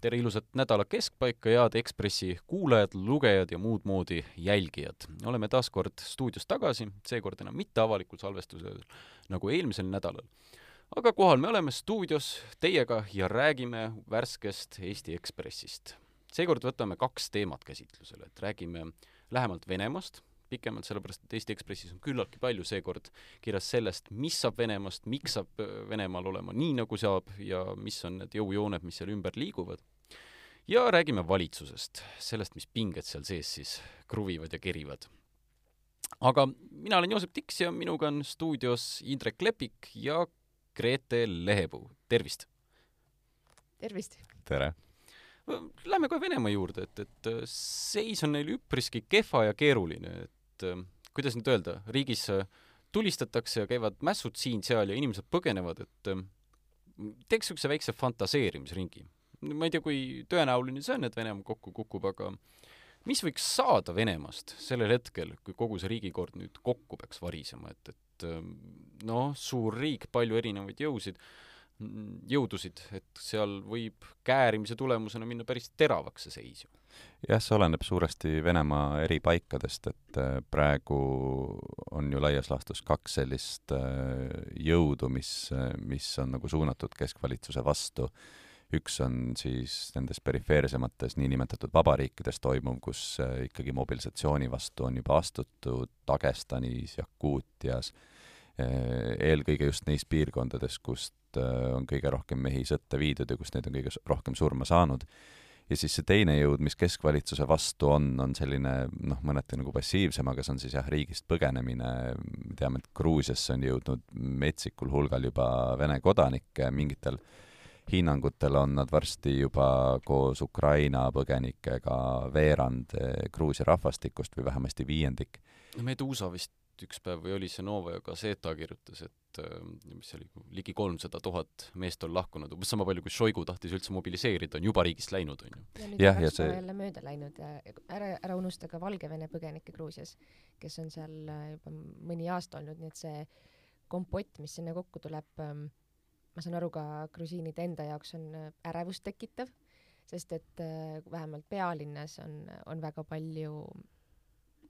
tere ilusat nädala keskpaika, head Ekspressi kuulajad, lugejad ja muud moodi jälgijad. oleme taas kord stuudios tagasi, seekord enam mitte avalikul salvestusel nagu eelmisel nädalal. aga kohal me oleme stuudios teiega ja räägime värskest Eesti Ekspressist. seekord võtame kaks teemat käsitlusele, et räägime lähemalt Venemaast pikemalt, sellepärast et Eesti Ekspressis on küllaltki palju seekord kirjas sellest, mis saab Venemaast, miks saab Venemaal olema nii, nagu saab ja mis on need jõujooned, mis seal ümber liiguvad. Ja räägime valitsusest, sellest, mis pinged seal sees siis kruvivad ja kerivad. aga mina olen Joosep Tiks ja minuga on stuudios Indrek Lepik ja Grete Lehepuu, tervist! tervist! tere! Lähme kohe Venemaa juurde, et, et äh, seis on neil üpriski kehva ja keeruline, et äh, kuidas nüüd öelda, riigis äh, tulistatakse ja käivad mässud siin-seal ja inimesed põgenevad, et teeks niisuguse väikse fantaseerimisringi. Ma ei tea, kui tõenäoline see on, et Venemaa kokku kukub, aga mis võiks saada Venemaast sellel hetkel, kui kogu see riigikord nüüd kokku peaks varisema, et, et noh, suur riik, palju erinevaid jõusid, jõudusid, et seal võib käärimise tulemusena minna päris teravaks see seis ju jah, see oleneb suuresti Venemaa eri paikadest, et äh, praegu on ju laias laastus kaks sellist äh, jõudu, mis, äh, mis on nagu suunatud keskvalitsuse vastu. Üks on siis nendes perifeersemates niinimetatud vabariikides toimuv, kus ikkagi mobilisatsiooni vastu on juba astutud Dagestanis, Jakuutias, eelkõige just neis piirkondades, kust on kõige rohkem mehi sõtta viidud ja kust neid on kõige rohkem surma saanud. Ja siis see teine jõud, mis keskvalitsuse vastu on, on selline noh, mõneti nagu passiivsem, aga see on siis jah, riigist põgenemine, me teame, et Gruusiasse on jõudnud metsikul hulgal juba Vene kodanikke, mingitel hinnangutel on nad varsti juba koos Ukraina põgenikega veerand eh, Gruusia rahvastikust või vähemasti viiendik. no Medusa vist üks päev või oli see Nova ja Gazeta kirjutas, et äh, mis see oli, ligi kolmsada tuhat meest on lahkunud, umbes sama palju, kui Šoigu tahtis üldse mobiliseerida, on juba riigist läinud, on ju. ja nüüd on Venemaa jälle mööda läinud ja ära, ära unusta ka Valgevene põgenikke Gruusias, kes on seal äh, juba mõni aasta olnud, nii et see kompott, mis sinna kokku tuleb, ähm, ma saan aru, ka grusiinide enda jaoks on äh, ärevust tekitav, sest et vähemalt pealinnas on, on väga palju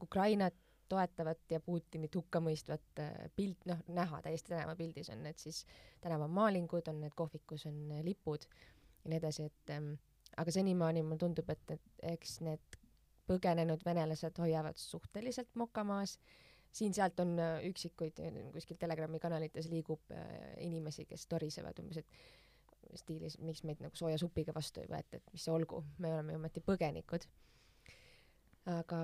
Ukrainat toetavat ja Putinit hukkamõistvat äh, pilt, noh, näha täiesti tänavapildis on need siis tänavamaalingud, on need kohvikus on äh, lipud ja nii edasi, et ähm, aga senimaani mulle tundub, et, et eks need põgenenud venelased hoiavad suhteliselt moka maas, siin-sealt on äh, üksikuid, kuskil Telegrami kanalites liigub äh, inimesi, kes torisevad umbes, et stiilis, miks meid nagu sooja supiga vastu ei võeta, et mis see olgu, me oleme ju ometi põgenikud aga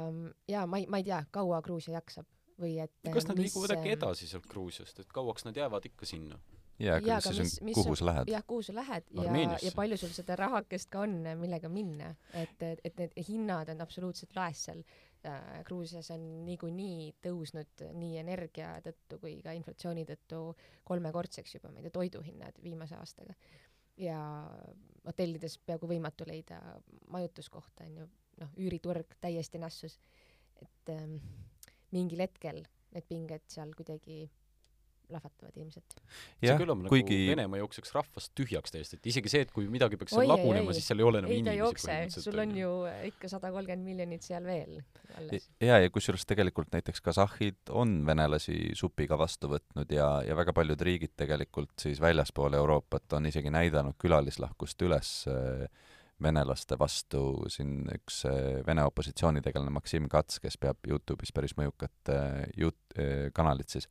jaa, ma ei, ma ei tea, kaua Gruusia jaksab või et kas nad mis... liiguvad äkki edasi sealt Gruusiast, et kauaks nad jäävad ikka sinna? jaa, aga mis siis on, kuhu sa lähed? jah, kuhu sa lähed ja, ja palju sul seda rahakest ka on, millega minna, et, et need hinnad on absoluutselt laes seal äh,. Gruusias on niikuinii tõusnud nii energia tõttu kui ka inflatsiooni tõttu kolmekordseks juba, ma ei tea, toiduhinnad viimase aastaga. ja hotellides peaaegu võimatu leida majutuskohta, on ju noh, üüriturg täiesti nässus. et ähm, mingil hetkel need pinged seal kuidagi lahvatavad ilmselt. see küll on kuigi... nagu Venemaa jookseks rahvast tühjaks täiesti, et isegi see, et kui midagi peaks seal lagunema, siis seal ei ole enam ei, inimesi põhimõtteliselt. sul on ju ikka sada kolmkümmend miljonit seal veel alles. ja, ja kusjuures tegelikult näiteks kasahhid on venelasi supiga vastu võtnud ja, ja väga paljud riigid tegelikult siis väljaspool Euroopat on isegi näidanud külalislahkust üles äh, venelaste vastu, siin üks äh, Vene opositsioonitegelane Maksim Kats, kes peab Youtube'is päris mõjukat äh, jut-, äh, kanalit siis,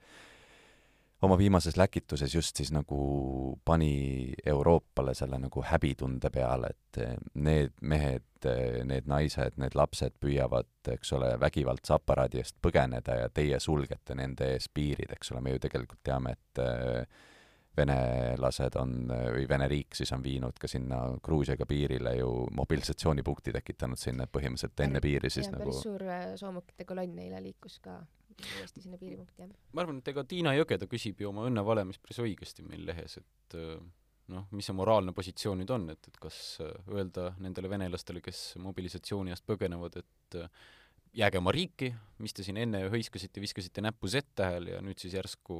oma viimases läkituses just siis nagu pani Euroopale selle nagu häbitunde peale, et need mehed, need naised, need lapsed püüavad, eks ole, vägivaldse aparaadi eest põgeneda ja teie sulgete nende ees piirid, eks ole, me ju tegelikult teame, et venelased on, või Vene riik siis on viinud ka sinna Gruusiaga piirile ju mobilisatsioonipunkti tekitanud sinna, põhimõtteliselt enne piiri siis ja, nagu suur soomukite kolonn eile liikus ka uuesti sinna piiripunkti, jah. ma arvan, et ega Tiina Jõgeda küsib ju oma õnnevalemis päris õigesti meil lehes, et äh, noh, mis see moraalne positsioon nüüd on, et, et kas äh, öelda nendele venelastele, kes mobilisatsiooni eest põgenevad, et jääge oma riiki, mis te siin enne hõiskasite, viskasite näppu Z-tähel ja nüüd siis järsku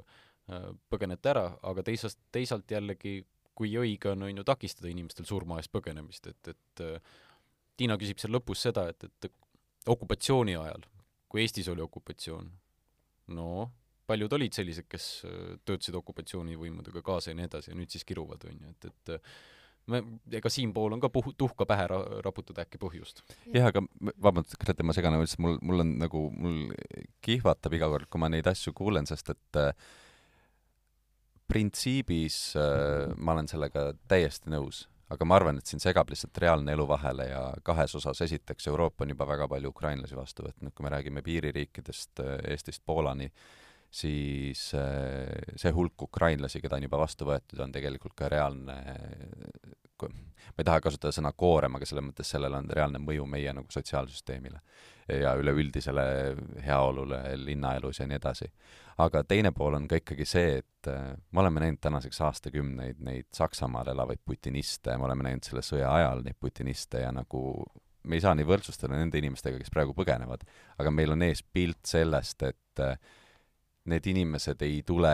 äh, Äh, põgenete ära, aga teisest, teisalt jällegi kui õige on, on ju takistada inimestel surma eest põgenemist, et, et äh, Tiina küsib seal lõpus seda, et, et okupatsiooni ajal, kui Eestis oli okupatsioon, no paljud olid sellised, kes äh, töötasid okupatsioonivõimudega kaasa ja nii edasi ja nüüd siis kiruvad, on ju, et, et me, ega siinpool on ka puh-, tuhka pähe ra-, raputada äkki põhjust. jah, aga vabandust, Grete, ma segan, lihtsalt mul, mul on nagu, mul kihvatab iga kord, kui ma neid asju kuulen, sest et äh, printsiibis äh, ma olen sellega täiesti nõus, aga ma arvan, et siin segab lihtsalt reaalne elu vahele ja kahes osas, esiteks Euroopa on juba väga palju ukrainlasi vastu võtnud, kui me räägime piiririikidest Eestist Poolani, siis äh, see hulk ukrainlasi, keda on juba vastu võetud, on tegelikult ka reaalne ma ei taha kasutada sõna koorem, aga selles mõttes sellel on reaalne mõju meie nagu sotsiaalsüsteemile ja üleüldisele heaolule linnaelus ja nii edasi. aga teine pool on ka ikkagi see, et äh, me oleme näinud tänaseks aastakümneid neid Saksamaal elavaid putiniste, me oleme näinud selle sõja ajal neid putiniste ja nagu me ei saa neid võrdsustada nende inimestega, kes praegu põgenevad, aga meil on ees pilt sellest, et äh, need inimesed ei tule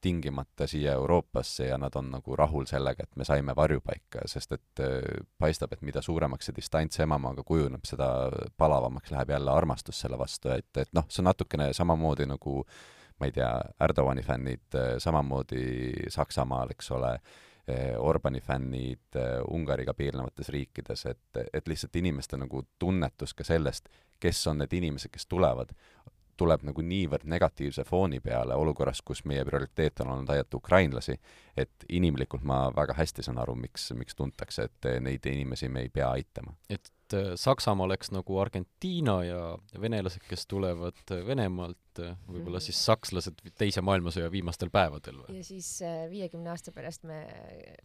tingimata siia Euroopasse ja nad on nagu rahul sellega, et me saime varjupaika, sest et äh, paistab, et mida suuremaks see distants emamaaga kujuneb, seda palavamaks läheb jälle armastus selle vastu, et, et noh, see on natukene samamoodi nagu ma ei tea, Erdogani fännid, äh, samamoodi Saksamaal, eks ole, äh, Orbani fännid Ungariga piirnevates riikides, et, et lihtsalt inimeste nagu tunnetus ka sellest, kes on need inimesed, kes tulevad, tuleb nagu niivõrd negatiivse fooni peale olukorras, kus meie prioriteet on olnud aidata ukrainlasi, et inimlikult ma väga hästi saan aru, miks, miks tuntakse, et neid inimesi me ei pea aitama. et äh, Saksamaa oleks nagu Argentiina ja venelased, kes tulevad Venemaalt, äh, võib-olla mhm. siis sakslased Teise maailmasõja viimastel päevadel või? ja siis viiekümne aasta pärast me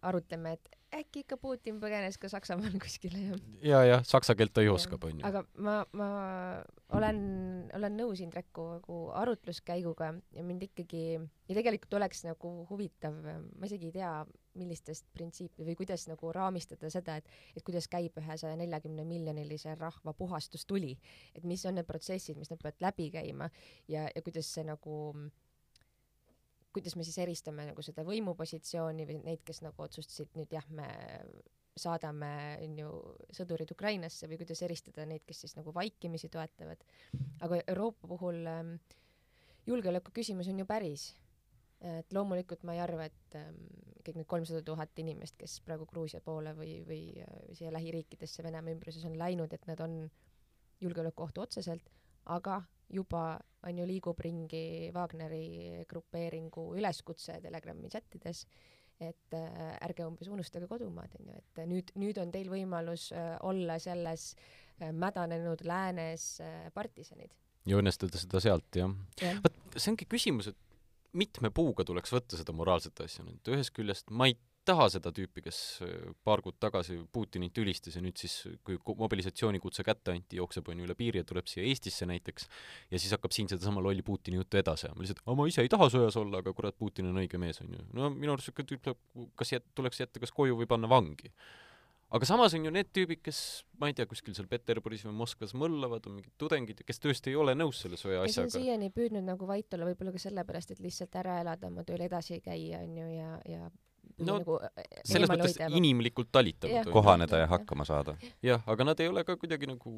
arutleme, et äkki ikka Putin põgenes ka Saksamaal kuskile ja ja, jah, saksa keelt ta ju oskab, onju. aga ma, ma olen, olen nõus Indreku nagu arutluskäiguga ja mind ikkagi, ja tegelikult oleks nagu huvitav, ma isegi ei tea, millistest printsiipi või kuidas nagu raamistada seda, et, et kuidas käib ühe saja neljakümne miljonilise rahva puhastustuli, et mis on need protsessid, mis nad peavad läbi käima ja, ja kuidas see nagu kuidas me siis eristame nagu seda võimupositsiooni või neid, kes nagu otsustasid nüüd jah, me saadame onju sõdurid Ukrainasse või kuidas eristada neid, kes siis nagu vaikimisi toetavad. aga Euroopa puhul ähm, julgeoleku küsimus on ju päris. et loomulikult ma ei arva, et ähm, kõik need kolmsada tuhat inimest, kes praegu Gruusia poole või, või äh, siia lähiriikidesse Venemaa ümbruses on läinud, et nad on julgeolekuohtu otseselt, aga juba on ju, liigub ringi Wagneri grupeeringu üleskutse Telegrami chattides, et äh, ärge umbes unustage kodumaad, on ju, et nüüd, nüüd on teil võimalus äh, olla selles äh, mädanenud läänes äh, partisanid. ja õnnestada seda sealt, jah. Ja.. vot see ongi küsimus, et mitme puuga tuleks võtta seda moraalset asja nüüd, ühest küljest ma ei taha seda tüüpi, kes äh, paar kuud tagasi Putinit ülistas ja nüüd siis, kui mobilisatsioonikutse kätte anti, jookseb on ju üle piiri ja tuleb siia Eestisse näiteks ja siis hakkab siin sedasama lolli Putini juttu edasi ajama, lihtsalt aga ma ise ei taha sõjas olla, aga kurat, Putin on õige mees, on ju. no minu arust niisugune tüüp tuleb, kas jät-, tuleks jätta kas koju või panna vangi aga samas on ju need tüübid, kes ma ei tea, kuskil seal Peterburis või Moskvas mõllavad, on mingid tudengid, kes tõesti ei ole nõus selle sõja asjaga. kes on siiani püüdnud nagu vait olla, võib-olla ka sellepärast, et lihtsalt ära elada, oma tööl edasi käia, on ju, ja, ja no nagu äh, selles mõttes inimlikult talitavad. kohaneda ja hakkama saada. jah, aga nad ei ole ka kuidagi nagu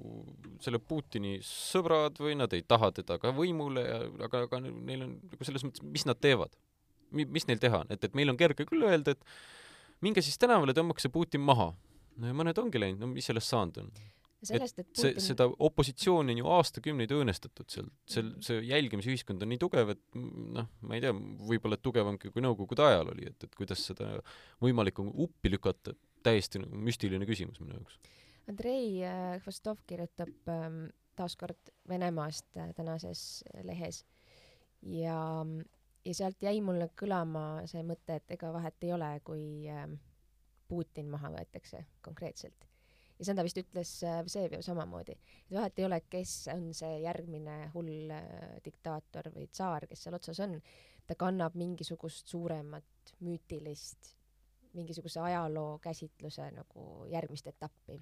selle Putini sõbrad või nad ei taha teda ka võimule ja aga, aga neil on nagu selles mõttes, mis nad teevad? Mi-, mis neil teha on, et, et meil on kerge küll öelda, et minge siis tänavale, tõmmake see Putin maha. no ja mõned ongi läinud, no mis sellest saanud on? Sellest, et Putin... see, seda opositsiooni on ju aastakümneid õõnestatud seal, seal, see jälgimisühiskond on nii tugev, et noh, ma ei tea, võib-olla tugevamgi kui Nõukogude ajal oli, et, et kuidas seda võimalik on uppi lükata, täiesti nagu müstiline küsimus minu jaoks. Andrei äh, Hvostov kirjutab ähm, taaskord Venemaast äh, tänases lehes. Ja, ja sealt jäi mulle kõlama see mõte, et ega vahet ei ole, kui äh, Putin maha võetakse konkreetselt ja seda vist ütles äh, Vseviov samamoodi, et vahet ei ole, kes on see järgmine hull äh, diktaator või tsaar, kes seal otsas on, ta kannab mingisugust suuremat müütilist, mingisuguse ajaloo käsitluse nagu järgmist etappi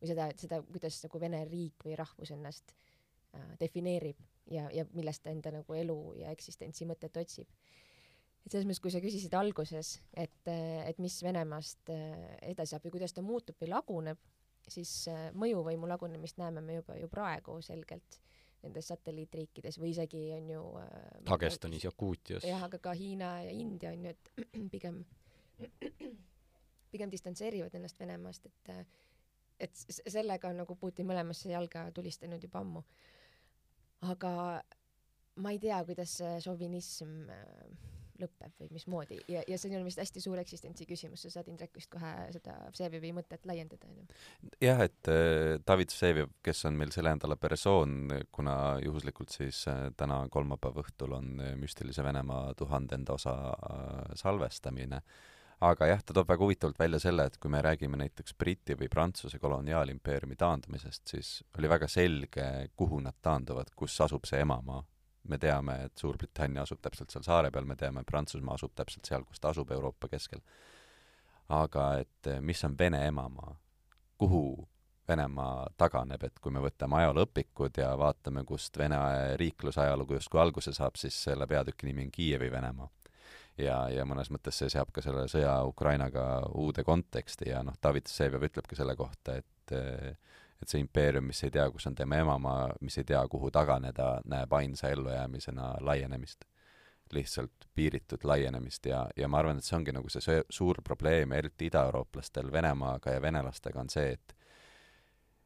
või seda, seda, kuidas nagu Vene riik või rahvus ennast äh, defineerib ja, ja millest ta enda nagu elu ja eksistentsi mõtet otsib. et selles mõttes, kui sa küsisid alguses, et, et mis Venemaast äh, edasi saab ja kuidas ta muutub või laguneb, siis äh, mõjuvõimu lagunemist näeme me juba ju praegu selgelt nendes satelliitriikides või isegi on ju äh, Dagestanis, Jakuutias. jah, aga ka Hiina ja India on ju, et pigem, pigem distantseerivad ennast Venemaast, et et sellega on nagu Putin mõlemasse jalga tulistanud juba ammu. aga ma ei tea, kuidas see šovinism äh, lõpeb või mismoodi. Ja, ja see on vist hästi suur eksistentsi küsimus, sa saad Indrek vist kohe seda Vsevivi mõtet laiendada, onju. jah, et äh, David Vseviv, kes on meil selle nädala persoon, kuna juhuslikult siis äh, täna kolmapäeva õhtul on äh, müstilise Venemaa tuhandenda osa äh, salvestamine, aga jah, ta toob väga huvitavalt välja selle, et kui me räägime näiteks Briti või Prantsuse koloniaalimpeeriumi taandumisest, siis oli väga selge, kuhu nad taanduvad, kus asub see emamaa me teame, et Suurbritannia asub täpselt seal saare peal, me teame, Prantsusmaa asub täpselt seal, kus ta asub Euroopa keskel. aga et eh, mis on Vene emamaa, kuhu Venemaa taganeb, et kui me võtame ajalooõpikud ja vaatame, kust Vene riiklusajalugu justkui alguse saab, siis selle peatüki nimi on Kiievi Venemaa. ja, ja mõnes mõttes see seab ka selle sõja Ukrainaga uude konteksti ja noh, David Vseviov ütleb ka selle kohta, et eh, et see impeerium, mis ei tea, kus on tema emamaa, mis ei tea, kuhu taganeda, näeb ainsa ellujäämisena laienemist. lihtsalt piiritut laienemist ja, ja ma arvan, et see ongi nagu see, suur probleem, eriti idaeurooplastel Venemaaga ja venelastega, on see, et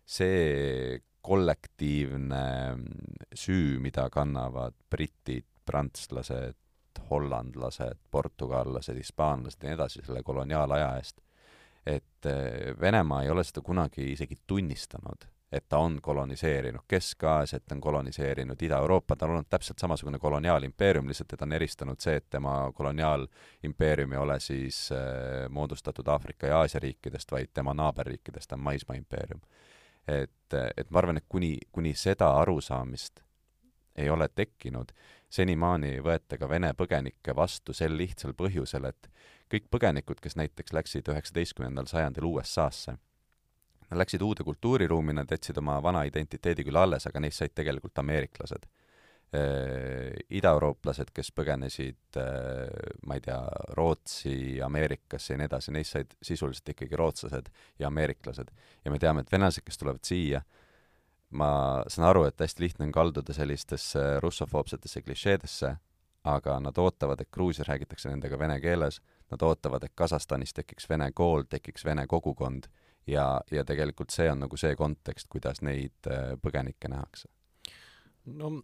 see kollektiivne süü, mida kannavad britid, prantslased, hollandlased, portugallased, hispaanlased ja nii edasi selle koloniaalaja eest, et eh, Venemaa ei ole seda kunagi isegi tunnistanud, et ta on koloniseerinud Kesk-Aasiat, ta on koloniseerinud Ida-Euroopat, ta on olnud täpselt samasugune koloniaalimpeerium, lihtsalt teda on eristanud see, et tema koloniaalimpeerium ei ole siis äh, moodustatud Aafrika ja Aasia riikidest, vaid tema naaberriikidest, ta on maismaaimpeerium. et, et ma arvan, et kuni, kuni seda arusaamist ei ole tekkinud, senimaani ei võeta ka Vene põgenikke vastu sel lihtsal põhjusel, et kõik põgenikud, kes näiteks läksid üheksateistkümnendal sajandil USA-sse, nad läksid uude kultuuriruumi, nad jätsid oma vana identiteedi küll alles, aga neist said tegelikult ameeriklased. Ida-eurooplased, kes põgenesid, ma ei tea, Rootsi, Ameerikasse ja nii edasi, neist said sisuliselt ikkagi rootslased ja ameeriklased. ja me teame, et venelased, kes tulevad siia, ma saan aru, et hästi lihtne on kalduda sellistesse russofoobsetesse klišeedesse, aga nad ootavad, et Gruusias räägitakse nendega vene keeles Nad ootavad, et Kasahstanis tekiks vene kool, tekiks vene kogukond ja, ja tegelikult see on nagu see kontekst, kuidas neid äh, põgenikke nähakse. no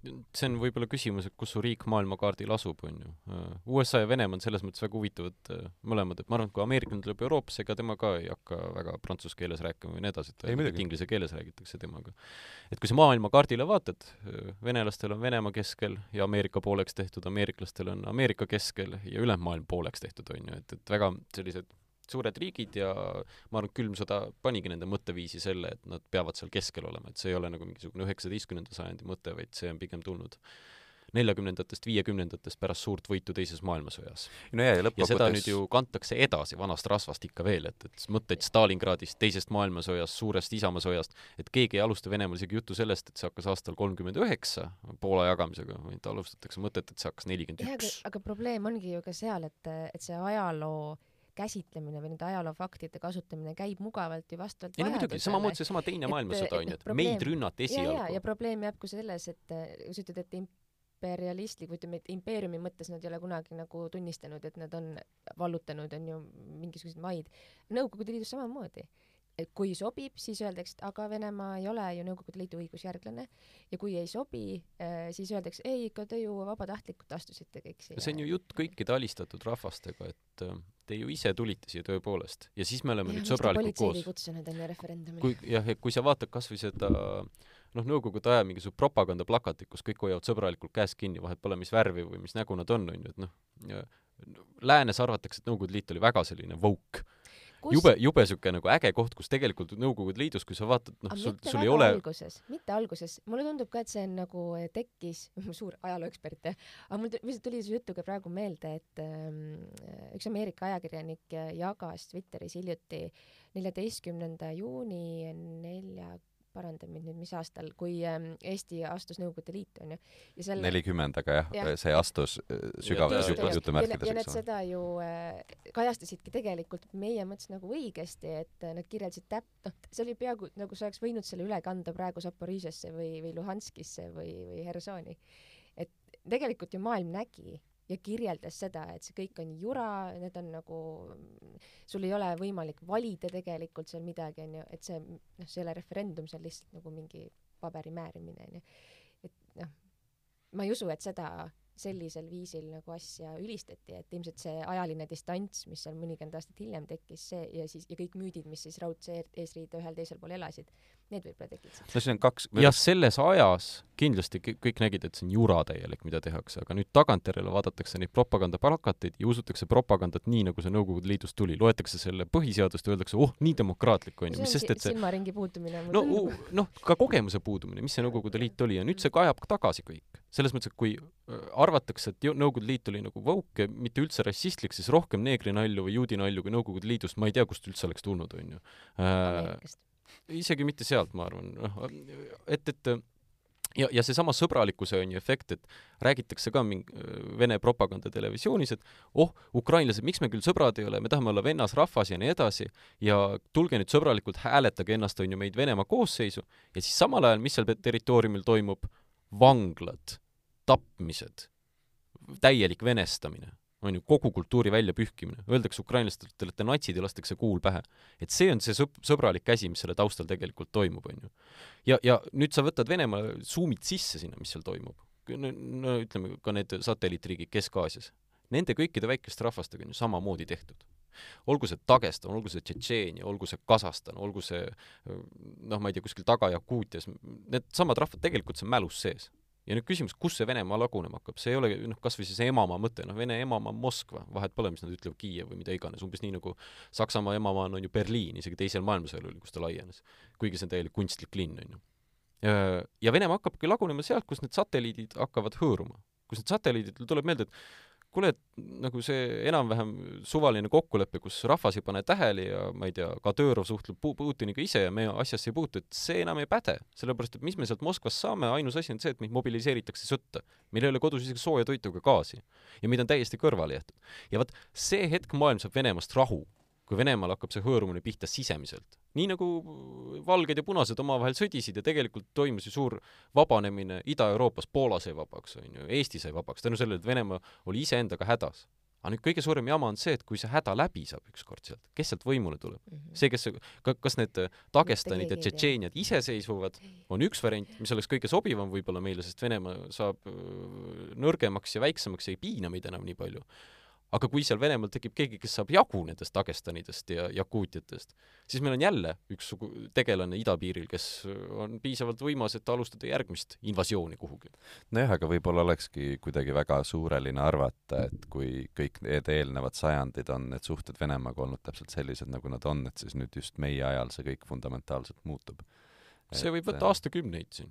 see on võib-olla küsimus, et kus su riik maailmakaardil asub, on ju. USA ja Venemaa on selles mõttes väga huvitavad äh, mõlemad, et ma arvan, et kui ameeriklane tuleb Euroopasse, ega tema ka ei hakka väga prantsuse keeles rääkima või nii edasi, et ainult inglise keeles räägitakse temaga. et kui sa maailmakaardile vaatad, äh, venelastel on Venemaa keskel ja Ameerika pooleks tehtud, ameeriklastel on Ameerika keskel ja ülejäänud maailm pooleks tehtud, on ju, et, et väga sellised suured riigid ja ma arvan, et külm sõda panigi nende mõtteviisi selle, et nad peavad seal keskel olema, et see ei ole nagu mingisugune üheksateistkümnenda sajandi mõte, vaid see on pigem tulnud neljakümnendatest, viiekümnendatest pärast suurt võitu Teises maailmasõjas. no ja, ja seda nüüd ju kantakse edasi vanast rasvast ikka veel, et, et mõtteid Stalingradist, Teisest maailmasõjast, suurest Isamaasõjast, et keegi ei alusta Venemaal isegi juttu sellest, et see hakkas aastal kolmkümmend üheksa Poola jagamisega, vaid alustatakse mõtet, et see hakkas nelikümmend üks. aga probleem ongi ju ka seal, et, et see ajaloo käsitlemine või nende ajaloofaktide kasutamine käib mugavalt ju vastavalt ei no muidugi, samamoodi seesama Teine maailmasõda on ju, et probleem, meid rünnati esialgu. ja, probleem jääb ka selles, et kui sa ütled, et imperialistlik või ütleme, et impeeriumi mõttes nad ei ole kunagi nagu tunnistanud, et nad on vallutanud, on ju, mingisuguseid maid. Nõukogude Liidus samamoodi kui sobib, siis öeldakse, et aga Venemaa ei ole ju Nõukogude Liidu õigusjärglane ja kui ei sobi, eh, siis öeldakse, ei, ikka te ju vabatahtlikult astusite kõik siia. see on ju jutt kõikide alistatud rahvastega, et eh, te ju ise tulite siia tõepoolest ja siis me oleme ja, nüüd sõbralikud koos. kutsunud enne referendumit. kui jah, et kui sa vaatad kasvõi seda noh, nõukogude aja mingisugust propagandaplakatit, kus kõik hoiavad sõbralikult käest kinni, vahet pole, mis värvi või mis nägu nad on, on ju, et noh, läänes arvatakse, et Nõukogude Liit oli väga selline woke kus... jube, jube siuke nagu äge koht, kus tegelikult Nõukogude Liidus, kui sa vaatad, noh, sul, sul ei ole alguses, mitte alguses, mulle tundub ka, et see on nagu eh, tekkis, suur ajalooekspert aga mul lihtsalt tuli see jutuga praegu meelde, et ähm, üks Ameerika ajakirjanik jagas Twitteris hiljuti neljateistkümnenda juuni nelja paranda mind nüüd, mis aastal, kui ähm, Eesti astus Nõukogude Liitu onju. nelikümmend, aga jah ja., see astus sügavalt jutumärkides, ja need seda ju äh, kajastasidki tegelikult meie mõttes nagu õigesti, et äh, nad kirjeldasid täp-, noh, see oli peaaegu nagu sa oleks võinud selle üle kanda praegu Zaporižesse või, või Luhanskisse või, või Hersoni. et tegelikult ju maailm nägi ja kirjeldas seda, et see kõik on jura, need on nagu, sul ei ole võimalik valida tegelikult seal midagi, onju, et see, noh, see ei ole referendum, see on lihtsalt nagu mingi paberi määrimine, onju. et noh, ma ei usu, et seda sellisel viisil nagu asja ülistati, et ilmselt see ajaline distants, mis seal mõnikümmend aastat hiljem tekkis, see ja siis, ja kõik müüdid, mis siis raudse eesriide ühel teisel pool elasid, need võib-olla tekitasid. no siin on kaks jah, selles ajas kindlasti kõik nägid, et see on jura täielik, mida tehakse, aga nüüd tagantjärele vaadatakse neid propagandaplakateid ja usutakse propagandat nii, nagu see Nõukogude Liidust tuli. loetakse selle põhiseadust ja öeldakse, oh, nii demokraatlik on ju, mis sest, et see silmaringi puudumine no, noh, ka kogemuse puudumine, mis see Nõukogude Liit oli ja nüüd see kajab tagasi kõik. selles mõttes, et kui äh, arvatakse, et Nõukogude Liit oli nagu woke, mitte üldse rassistlik, siis rohkem neegrinalju või juudi nalju kui Nõukogude Liidust, ma ei tea, kust üldse oleks tulnud, on ju. Äh, isegi mitte sealt, ma arvan, noh, et, et ja, ja seesama sõbralikkuse on ju efekt, et räägitakse ka mingi Vene propaganda televisioonis, et oh, ukrainlased, miks me küll sõbrad ei ole, me tahame olla vennasrahvas ja nii edasi ja tulge nüüd sõbralikult, hääletage ennast, on ju, meid Venemaa koosseisu ja siis samal ajal, mis seal territooriumil toimub, vanglad, tapmised, täielik venestamine on ju, kogu kultuuri väljapühkimine. Öeldakse ukrainlastele, et te olete natsid ja lastakse kuul pähe. et see on see sõp-, sõbralik käsi, mis selle taustal tegelikult toimub, on ju. ja, ja nüüd sa võtad Venemaa, suumid sisse sinna, mis seal toimub. no, ütleme, ka need satelliitriigid Kesk-Aasias. Nende kõikide väikeste rahvastega on ju samamoodi tehtud. olgu see Dagestan, olgu see Tšetšeenia, olgu see Kasahstan, olgu see noh, ma ei tea, kuskil taga Jakuutias, need samad rahvad, tegelikult see on mälus sees ja nüüd küsimus, kus see Venemaa lagunema hakkab, see ei ole noh, kas või see emamaa mõte, noh, Vene emamaa on Moskva, vahet pole, mis nad ütlevad, Kiiev või mida iganes, umbes nii nagu Saksamaa emamaa on, ju Berliin, isegi teisel maailmasõjal oli, kus ta laienes. kuigi see on täielik kunstlik linn, on ju. ja Venemaa hakkabki lagunema sealt, kus need satelliidid hakkavad hõõruma. kus need satelliidid, tuleb meelde, et kuule, et nagu see enam-vähem suvaline kokkulepe, kus rahvas ei pane tähele ja ma ei tea, Kadõrov suhtleb Putiniga ise ja me asjasse ei puutu, et see enam ei päde. sellepärast, et mis me sealt Moskvast saame, ainus asi on see, et meid mobiliseeritakse sõtta. meil ei ole kodus isegi sooja toitu ega gaasi. ja meid on täiesti kõrvale jäetud. ja vot see hetk maailm saab Venemaast rahu kui Venemaal hakkab see hõõrumine pihta sisemiselt. nii nagu valged ja punased omavahel sõdisid ja tegelikult toimus ju suur vabanemine Ida-Euroopas, Poola sai vabaks, on ju, Eesti sai vabaks, tänu sellele, et Venemaa oli iseendaga hädas. aga nüüd kõige suurem jama on see, et kui see häda läbi saab ükskord sealt, kes sealt võimule tuleb mm? -hmm. see, kes, kas need Dagestanid ja Tšetšeeniad iseseisvuvad, on üks variant, mis oleks kõige sobivam võib-olla meile, sest Venemaa saab nõrgemaks ja väiksemaks ja ei piina meid enam nii palju aga kui seal Venemaal tekib keegi, kes saab jagu nendest Dagestanidest ja Jakuutiatest, siis meil on jälle üks tegelane idapiiril, kes on piisavalt võimas, et alustada järgmist invasiooni kuhugi. nojah, aga võib-olla olekski kuidagi väga suureline arvata, et kui kõik need eelnevad sajandid on need suhted Venemaaga olnud täpselt sellised, nagu nad on, et siis nüüd just meie ajal see kõik fundamentaalselt muutub. see võib võtta aastakümneid siin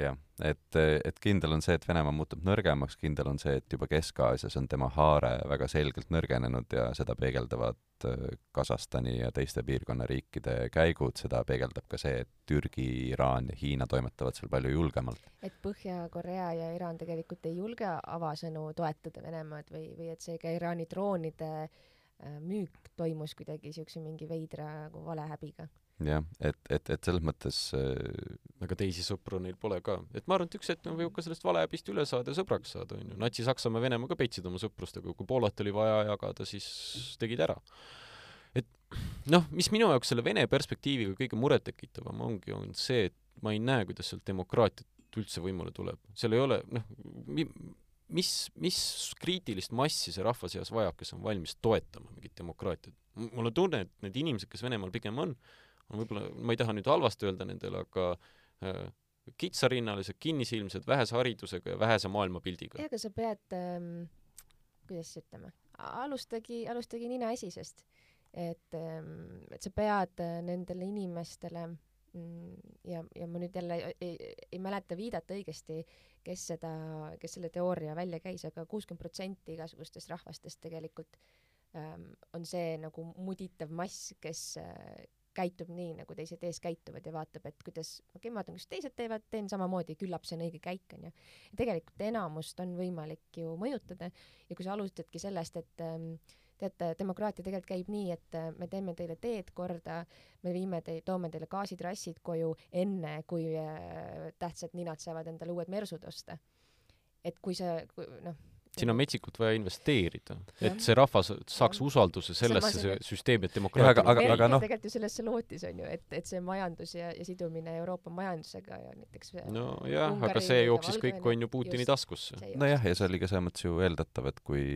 jah, et, et kindel on see, et Venemaa muutub nõrgemaks, kindel on see, et juba Kesk-Aasias on tema haare väga selgelt nõrgenenud ja seda peegeldavad äh, Kasahstani ja teiste piirkonna riikide käigud, seda peegeldab ka see, et Türgi, Iraan ja Hiina toimetavad seal palju julgemalt. et Põhja-Korea ja Iraan tegelikult ei julge avasõnu toetada Venemaad või, või et see ka Iraani droonide äh, müük toimus kuidagi niisuguse mingi veidra nagu valehäbiga jah, et, et, et selles mõttes äh, aga teisi sõpru neil pole ka. et ma arvan, et üks hetk nad võivad ka sellest valehäbist üle saada ja sõbraks saada, onju. Natsi-Saksamaa ja Venemaa ka petsid oma sõprustega, kui Poolat oli vaja jagada, siis tegid ära. et noh, mis minu jaoks selle Vene perspektiiviga kõige murettekitavam ongi, on see, et ma ei näe, kuidas sealt demokraatiat üldse võimule tuleb. seal ei ole, noh, mis, mis kriitilist massi see rahva seas vajab, kes on valmis toetama mingit demokraatiat? mul on tunne, et need inimesed, kes Venemaal pigem on, on võib-olla, ma ei taha nüüd halvasti öelda nendele, aga äh, kitsarinnalised, kinnisilmsed, vähese haridusega ja vähese maailmapildiga. jah, aga sa pead ähm,, kuidas siis ütleme, alustagi, alustagi nina esisest. et ähm,, et sa pead äh, nendele inimestele mm, ja, ja ma nüüd jälle ei, ei, ei mäleta viidata õigesti, kes seda, kes selle teooria välja käis aga, aga kuuskümmend protsenti igasugustest rahvastest tegelikult ähm, on see nagu muditav mass, kes äh, käitub nii, nagu teised ees käituvad ja vaatab, et kuidas, okei okay,, ma vaatan, kuidas teised teevad, teen samamoodi, küllap see on õige käik, onju. tegelikult enamust on võimalik ju mõjutada ja kui sa alustadki sellest, et ähm, teate, demokraatia tegelikult käib nii, et äh, me teeme teile teed korda, me viime teid, toome teile gaasitrassid koju enne, kui äh, tähtsad ninad saavad endale uued mersud osta. et kui see, noh siin on metsikult vaja investeerida, et see rahvas saaks usalduse sellesse see süsteemi, et demokraatia aga, aga, aga noh tegelikult ju sellesse lootis, on ju, et, et see majandus ja, ja sidumine Euroopa majandusega ja näiteks nojah, aga see jooksis kõik, on ju Putini taskusse. nojah, ja see oli ka selles mõttes ju eeldatav, et kui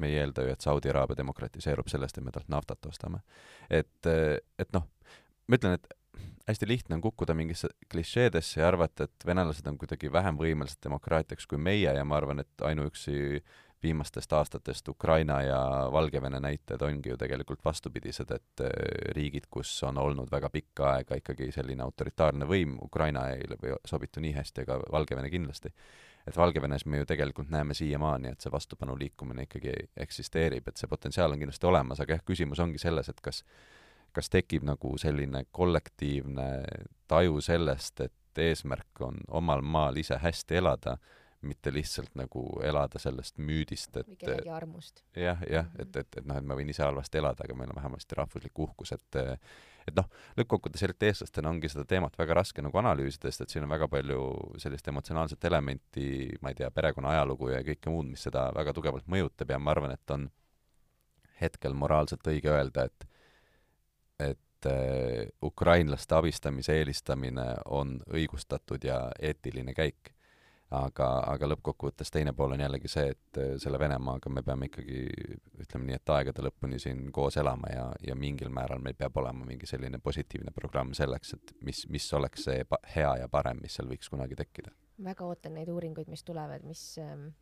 me ei eelda ju, et Saudi Araabia demokratiseerub sellest, et me talt naftat ostame. et, et noh, ma ütlen, et hästi lihtne on kukkuda mingisse klišeedesse ja arvata, et venelased on kuidagi vähem võimelised demokraatiaks kui meie ja ma arvan, et ainuüksi viimastest aastatest Ukraina ja Valgevene näited ongi ju tegelikult vastupidised, et eh, riigid, kus on olnud väga pikka aega ikkagi selline autoritaarne võim, Ukraina ei sobitu nii hästi, aga Valgevene kindlasti, et Valgevenes me ju tegelikult näeme siiamaani, et see vastupanu liikumine ikkagi eksisteerib, et see potentsiaal on kindlasti olemas, aga jah, küsimus ongi selles, et kas kas tekib nagu selline kollektiivne taju sellest, et eesmärk on omal maal ise hästi elada, mitte lihtsalt nagu elada sellest müüdist, et või kellegi armust. jah, jah -hmm. et, et, et noh, et ma võin ise halvasti elada, aga meil on vähemasti rahvuslik uhkus, et et noh, lõppkokkuvõttes eriti eestlastena ongi seda teemat väga raske nagu analüüsida, sest et siin on väga palju sellist emotsionaalset elementi, ma ei tea, perekonna ajalugu ja kõike muud, mis seda väga tugevalt mõjutab ja ma arvan, et on hetkel moraalselt õige öelda, et et äh, ukrainlaste abistamise eelistamine on õigustatud ja eetiline käik. aga, aga lõppkokkuvõttes teine pool on jällegi see, et äh, selle Venemaaga me peame ikkagi, ütleme nii, et aegade lõpuni siin koos elama ja, ja mingil määral meil peab olema mingi selline positiivne programm selleks, et mis, mis oleks see hea ja parem, mis seal võiks kunagi tekkida. väga ootan neid uuringuid, mis tulevad, mis ähm,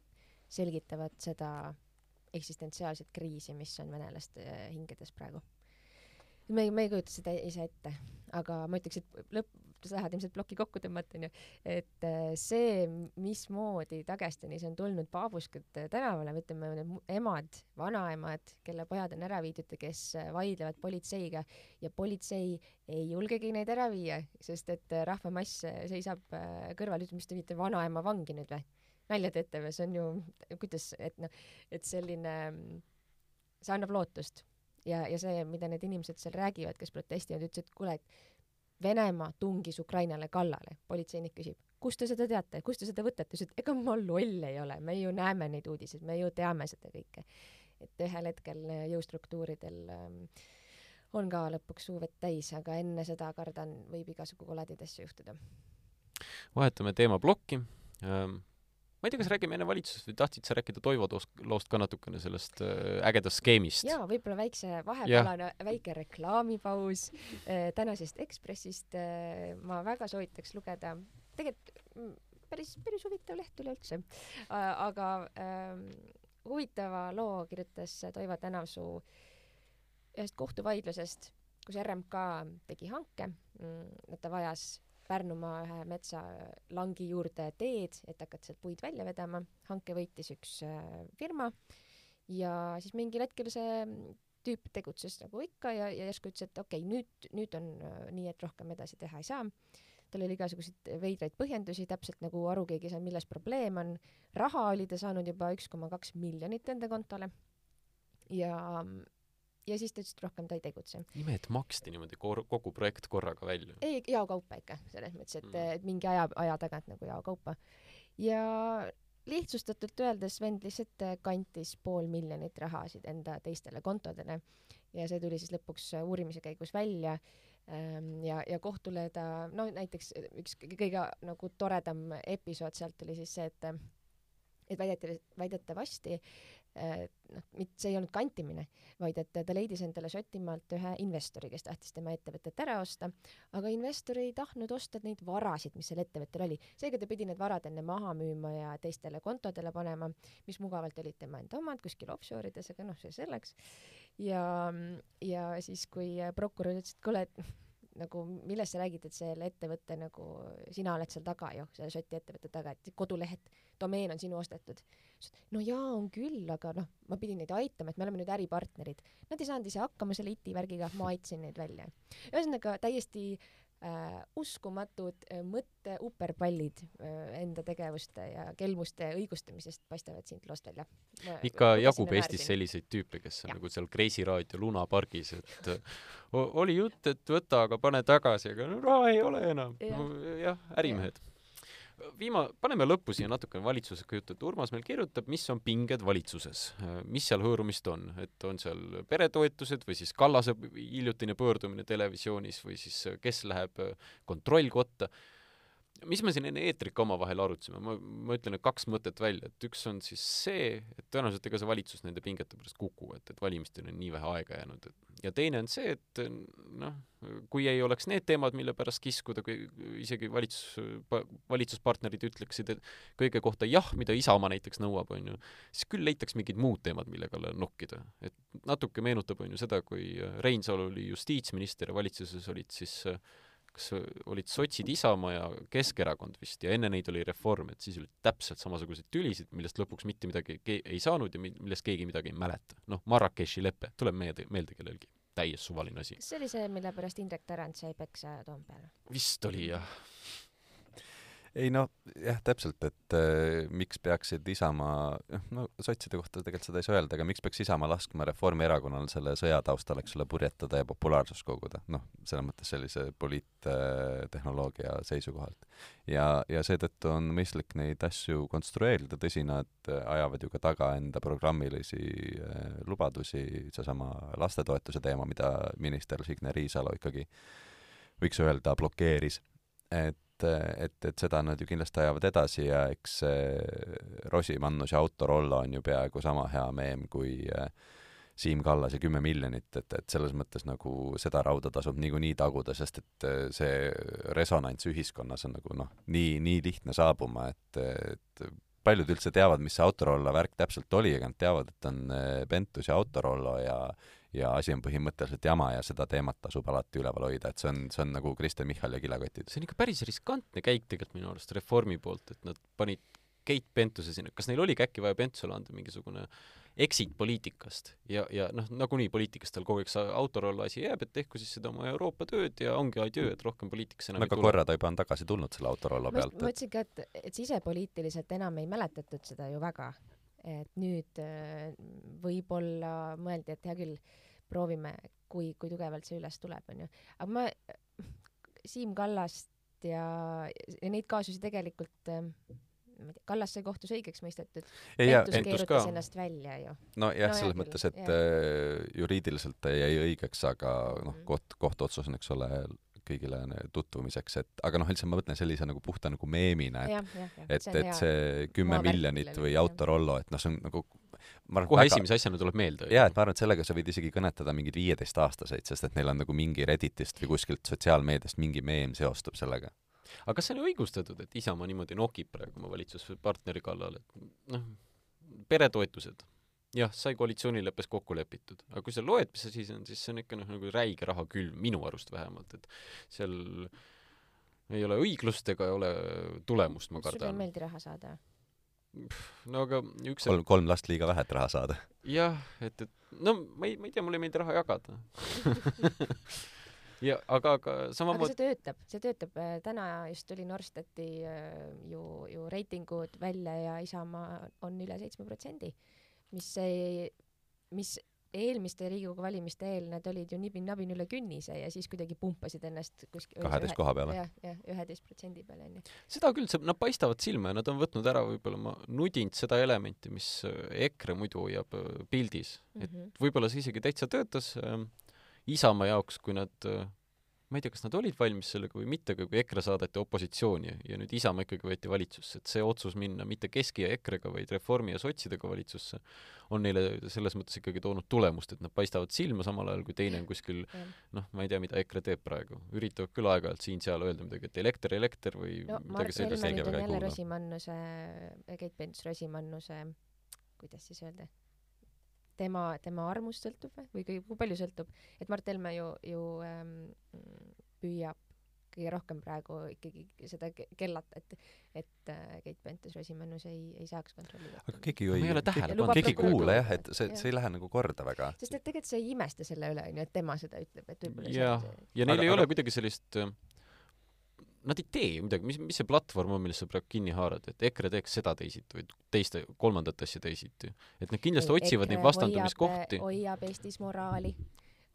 selgitavad seda eksistentsiaalset kriisi, mis on venelaste hingedes praegu me ei, me ei kujuta seda ise ette, aga ma ütleks, et lõpp, sa tahad ilmselt ploki kokku tõmmata, onju, et äh, see, mismoodi Dagestanis on tulnud paabuskad tänavale, ütleme need emad, vanaemad, kelle pojad on ära viidud ja kes äh, vaidlevad politseiga ja politsei ei julgegi neid ära viia, sest et äh, rahvamass seisab kõrval, ütleb, mis te viite vanaema vangi nüüd või? nalja teete või, see on ju, kuidas, et noh, et selline, see annab lootust ja, ja see, mida need inimesed seal räägivad, kes protestivad, ütlesid, et kuule, et Venemaa tungis Ukrainale kallale. politseinik küsib, kust te seda teate, kust te seda võtate? ütles, et ega ma loll ei ole, me ju näeme neid uudiseid, me ju teame seda kõike. et ühel hetkel jõustruktuuridel ähm, on ka lõpuks suu vett täis, aga enne seda kardan, võib igasugu koledaid asju juhtuda. vahetame teemaplokki ähm ma ei tea, kas räägime enne valitsusest või tahtsid sa rääkida Toivo loost ka natukene sellest äh, ägedast skeemist? jaa, võib-olla väikse vahepealane väike reklaamipaus äh, tänasest Ekspressist äh,. ma väga soovitaks lugeda, tegelikult mm, päris, päris huvitav leht üleüldse aga äh, huvitava loo kirjutas Toivo Tänavsuu ühest kohtuvaidlusest, kus RMK tegi hanke mm,, et ta vajas Pärnumaa ühe metsalangi juurde teed, et hakata sealt puid välja vedama. hanke võitis üks äh, firma ja siis mingil hetkel see tüüp tegutses nagu ikka ja, ja järsku ütles, et okei okay,, nüüd, nüüd on äh, nii, et rohkem edasi teha ei saa. tal oli igasuguseid veidraid põhjendusi, täpselt nagu aru keegi ei saanud, milles probleem on. raha oli ta saanud juba üks koma kaks miljonit enda kontole ja ja siis ta ütles, et rohkem ta ei tegutse. ime, et maksti niimoodi kor-, kogu projekt korraga välja. ei, jaokaupa ikka, selles mõttes, et mm., et mingi aja, aja tagant nagu jaokaupa. ja lihtsustatult öeldes vend lihtsalt kantis pool miljonit rahasid enda teistele kontodele ja see tuli siis lõpuks uurimise käigus välja ähm, ja, ja kohtule ta, no näiteks üks kõige nagu toredam episood sealt oli siis see, et et väidetavasti, väidetavasti Äh, noh, mitte see ei olnud kantimine, vaid et ta leidis endale Šotimaalt ühe investori, kes tahtis tema ettevõtet ära osta, aga investor ei tahtnud osta neid varasid, mis sel ettevõttel oli. seega ta pidi need varad enne maha müüma ja teistele kontodele panema, mis mugavalt olid tema enda omad kuskil offshore ides, aga noh, see selleks. ja, ja siis, kui prokurör ütles, et kuule, et nagu millest sa räägid, et selle ettevõtte nagu, sina oled seal taga ju, selle Šoti ettevõtte taga, et kodulehed, domeen on sinu ostetud. no jaa, on küll, aga noh, ma pidin neid aitama, et me oleme nüüd äripartnerid. Nad ei saanud ise hakkama selle IT-värgiga, ma aitasin neid välja. ühesõnaga täiesti äh, äh, uskumatud äh, mõtteuperpallid äh, enda tegevuste ja kelmuste õigustamisest paistavad siit loost välja. ikka jagub Eestis selliseid tüüpe, kes on ja. nagu seal Kreisi raadio Luna pargis, et oli jutt, et võta, aga pane tagasi, aga no raha ei ole enam. jah ärimehed viima-, paneme lõppu siia natukene valitsusega juttu, et Urmas meil kirjutab, mis on pinged valitsuses, mis seal hõõrumist on, et on seal peretoetused või siis Kallase hiljutine pöördumine televisioonis või siis kes läheb kontrollkotta mis me siin enne eetrit ka omavahel arutasime, ma, ma ütlen need kaks mõtet välja, et üks on siis see, et tõenäoliselt ega see valitsus nende pingete pärast kuku, et, et valimisteni on nii vähe aega jäänud, et. Ja teine on see, et noh, kui ei oleks need teemad, mille pärast kiskuda, kui isegi valitsus, valitsuspartnerid ütleksid kõige kohta jah, mida Isamaa näiteks nõuab, on ju, siis küll leitaks mingid muud teemad, mille kallal nokkida. et natuke meenutab, on ju, seda, kui Reinsalu oli justiitsminister ja valitsuses olid siis äh, kas olid sotsid, Isamaa ja Keskerakond vist ja enne neid oli Reform, et siis olid täpselt samasuguseid tülisid, millest lõpuks mitte midagi ei saanud ja millest keegi midagi ei mäleta. noh, Marrakechi lepe, tuleb meelde, meelde kellelgi. täies suvaline asi. see oli see, mille pärast Indrek Tarand sai peksa Toompeal? vist oli jah ei noh, jah, täpselt, et äh, miks peaksid Isamaa, noh, no sotside kohta tegelikult seda ei saa öelda, aga miks peaks Isamaa laskma Reformierakonnal selle sõja taustal, eks ole, purjetada ja populaarsust koguda, noh, selles mõttes sellise poliittehnoloogia äh, seisukohalt. ja, ja seetõttu on mõistlik neid asju konstrueerida, tõsi, nad ajavad ju ka taga enda programmilisi äh, lubadusi, seesama lastetoetuse teema, mida minister Signe Riisalo ikkagi võiks öelda, blokeeris et et, et, et seda nad ju kindlasti ajavad edasi ja eks see Rosimannus ja Autorollo on ju peaaegu sama hea meem kui äh, Siim Kallas ja kümme miljonit, et, et selles mõttes nagu seda rauda tasub niikuinii taguda, sest et äh, see resonants ühiskonnas on nagu noh, nii, nii lihtne saabuma, et, et paljud üldse teavad, mis see Autorollo värk täpselt oli, aga nad teavad, et on äh, Bentus ja Autorollo ja ja asi on põhimõtteliselt jama ja seda teemat tasub alati üleval hoida, et see on, see on nagu Kristen Michal ja kilekotid. see on ikka päris riskantne käik tegelikult minu arust Reformi poolt, et nad panid Keit Pentuse sinna, kas neil oligi äkki vaja Pentusele anda mingisugune exit poliitikast ja, ja noh, nagunii poliitikast tal kogu aeg see autorolla asi jääb, et tehku siis seda oma Euroopa tööd ja ongi adjöö, et rohkem poliitikasse enam no, ei tule. korra ta juba on tagasi tulnud selle autorolla pealt. ma ütlesin ka, et, et sisepoliitiliselt enam ei mäletatud seda ju väga et nüüd äh, võib-olla mõeldi, et hea küll, proovime, kui, kui tugevalt see üles tuleb, onju. aga ma, Siim Kallast ja, ja neid kaasusi tegelikult äh, ma ei tea, Kallas sai kohtus õigeks mõistetud. Pentus keerutas ennast välja ju. nojah no, selles küll, mõttes, et jah. Äh, juriidiliselt ta jäi õigeks, aga noh, mhm. koht, kohtuotsus on, eks ole, kõigile tutvumiseks, et aga noh, lihtsalt ma mõtlen sellise nagu puhta nagu meemina, et et, et see kümme miljonit või Autorollo, et noh, see on nagu ma arvan, kohe väga... esimese asjana tuleb meelde. jaa, et ma arvan, et sellega sa võid isegi kõnetada mingeid viieteistaastaseid, sest et neil on nagu mingi Redditist või kuskilt sotsiaalmeediast mingi meem seostub sellega. aga kas see on õigustatud, et Isamaa niimoodi nokib praegu oma valitsuspartneri kallal, et noh, peretoetused jah, sai koalitsioonileppes kokku lepitud, aga kui sa loed, mis asi see on, siis see on ikka noh, nagu räige raha külv, minu arust vähemalt, et seal ei ole õiglust ega ei ole tulemust, ma kardan. sulle ei meeldi raha saada? no aga üks kolm, kolm last liiga vähe, et raha saada. jah, et, et no ma ei, ma ei tea, mulle ei meeldi raha jagada ja aga, aga samamoodi aga see töötab, see töötab. täna just tuli Norstati äh, ju, ju reitingud välja ja Isamaa on üle seitsme protsendi mis ei, mis eelmiste Riigikogu valimiste eel nad olid ju nibin-nabin üle künnise ja siis kuidagi pumpasid ennast kuskil kaheteist koha peale ja,. jah, jah, üheteist protsendi peale onju. seda küll, see, nad paistavad silma ja nad on võtnud ära võib-olla ma nudinud seda elementi, mis äh, EKRE muidu hoiab äh, pildis mm. -hmm. et mhm. võib-olla see isegi täitsa töötas äh, Isamaa jaoks, kui nad äh, ma ei tea, kas nad olid valmis sellega või mitte, aga kui EKRE saadeti opositsiooni ja nüüd Isamaa ikkagi võeti valitsusse, et see otsus minna mitte Keski ja EKRE-ga, vaid Reformi ja sotsidega valitsusse, on neile selles mõttes ikkagi toonud tulemust, et nad paistavad silma samal ajal, kui teine on kuskil noh, ma ei tea, mida EKRE teeb praegu, üritavad küll aeg-ajalt siin-seal öelda midagi, et elekter, elekter või no, midagi sellist. Mart Helme nüüd on jälle Rosimannuse, Keit Pentus-Rosimannuse, kuidas siis öelda tema, tema armust sõltub või, või kui, kui palju sõltub, et Mart Helme ju, ju ähm, püüab kõige rohkem praegu ikkagi seda ke- kellata, et et äh, Keit Pentus-Rosimannus ei, ei saaks kontrollida. aga keegi ju ei, ei ole tähele keegi, pannud. keegi ei kuula jah, et see, see ei lähe nagu korda väga. sest et tegelikult sa ei imesta selle üle, onju, et tema seda ütleb, et võib-olla Jah. on ja neil Aga- ei aga- ole kuidagi sellist äh, Nad ei tee ju midagi, mis, mis see platvorm on, millest sa praegu kinni haarad, et EKRE teeks seda teisiti või teiste, kolmandat asja teisiti. et nad kindlasti Ei, otsivad neid EKRE vastandamiskohti hoiab,. hoiab Eestis moraali,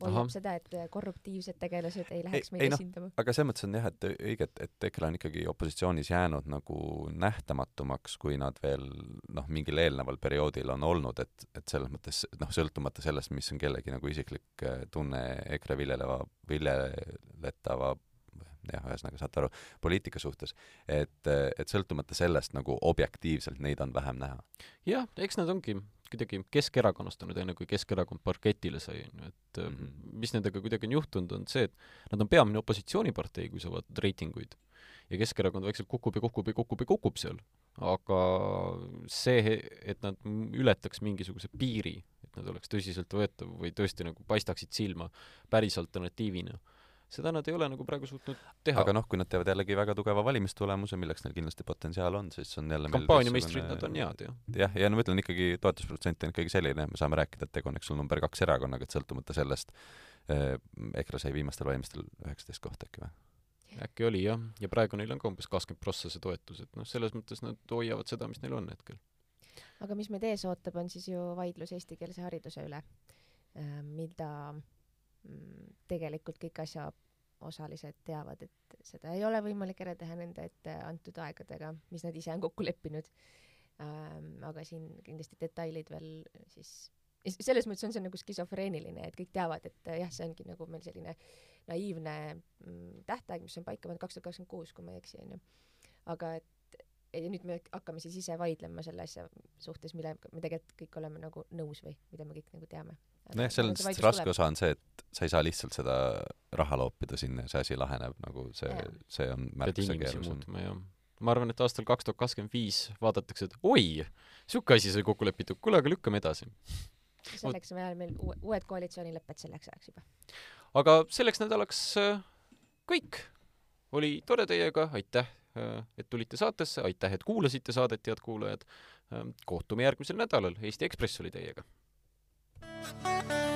hoiab seda, et korruptiivsed tegelased ei läheks ei meid noh, esindama. aga selles mõttes on jah, et õige, et, et EKRE on ikkagi opositsioonis jäänud nagu nähtamatumaks, kui nad veel noh, mingil eelneval perioodil on olnud, et, et selles mõttes noh, sõltumata sellest, mis on kellegi nagu isiklik eh, tunne EKRE viljeleva, viljeletava jah, ühesõnaga saate aru, poliitika suhtes, et, et sõltumata sellest nagu objektiivselt neid on vähem näha. jah, eks nad ongi kuidagi Keskerakonnastunud, enne kui Keskerakond parketile sai, onju, et mm. -hmm. mis nendega kuidagi on juhtunud, on see, et nad on peamine opositsioonipartei, kui sa vaatad reitinguid. ja Keskerakond vaikselt kukub ja kukub ja kukub ja kukub seal. aga see, et nad ületaks mingisuguse piiri, et nad oleks tõsiseltvõetav või tõesti nagu paistaksid silma päris alternatiivina, seda nad ei ole nagu praegu suutnud teha. aga noh, kui nad teevad jällegi väga tugeva valimistulemuse, milleks neil kindlasti potentsiaal on, siis on jälle kampaaniameistrid nad on head, jah. jah, ja no ma ütlen ikkagi, toetusprotsent on ikkagi selline, me saame rääkida, et tegu on, eks ole, number kaks erakonnaga, et sõltumata sellest eh, EKRE sai viimastel valimistel üheksateist kohta äkki või? äkki oli jah, ja praegu neil on ka umbes kakskümmend prossa see toetus, et noh, selles mõttes nad hoiavad seda, mis neil on hetkel. aga mis meid ees ootab, on siis ju vaidlus eestikeelse hariduse üle, mida mm, tegelikult kõik asjaosalised teavad, et seda ei ole võimalik ära teha nende ette antud aegadega, mis nad ise on kokku leppinud. aga siin kindlasti detailid veel siis selles mõttes on see nagu skisofreeniline, et kõik teavad, et jah, see ongi nagu meil selline naiivne mm, tähtaeg, mis on paika pandud kaks tuhat kakskümmend kuus, kui ma ei eksi, onju. aga et ja nüüd me hakkame siis ise vaidlema selle asja suhtes, millega me tegelikult kõik oleme nagu nõus või mida me kõik nagu teame. nojah, selles mõttes raske osa on see, et sa ei saa lihtsalt seda raha loopida sinna ja see asi laheneb, nagu see see on märksa keerulisem. ma arvan, et aastal kaks tuhat kakskümmend viis vaadatakse, et oi, sihuke asi sai kokku lepitud, kuule aga lükkame edasi. selleks on vaja meil uue- uued koalitsioonilepped selleks ajaks juba. aga selleks nädalaks äh, kõik. oli tore teiega, aitäh, et tulite saatesse, aitäh, et kuulasite saadet, head kuulajad. kohtume järgmisel nädalal, Eesti Ekspress oli teiega. Música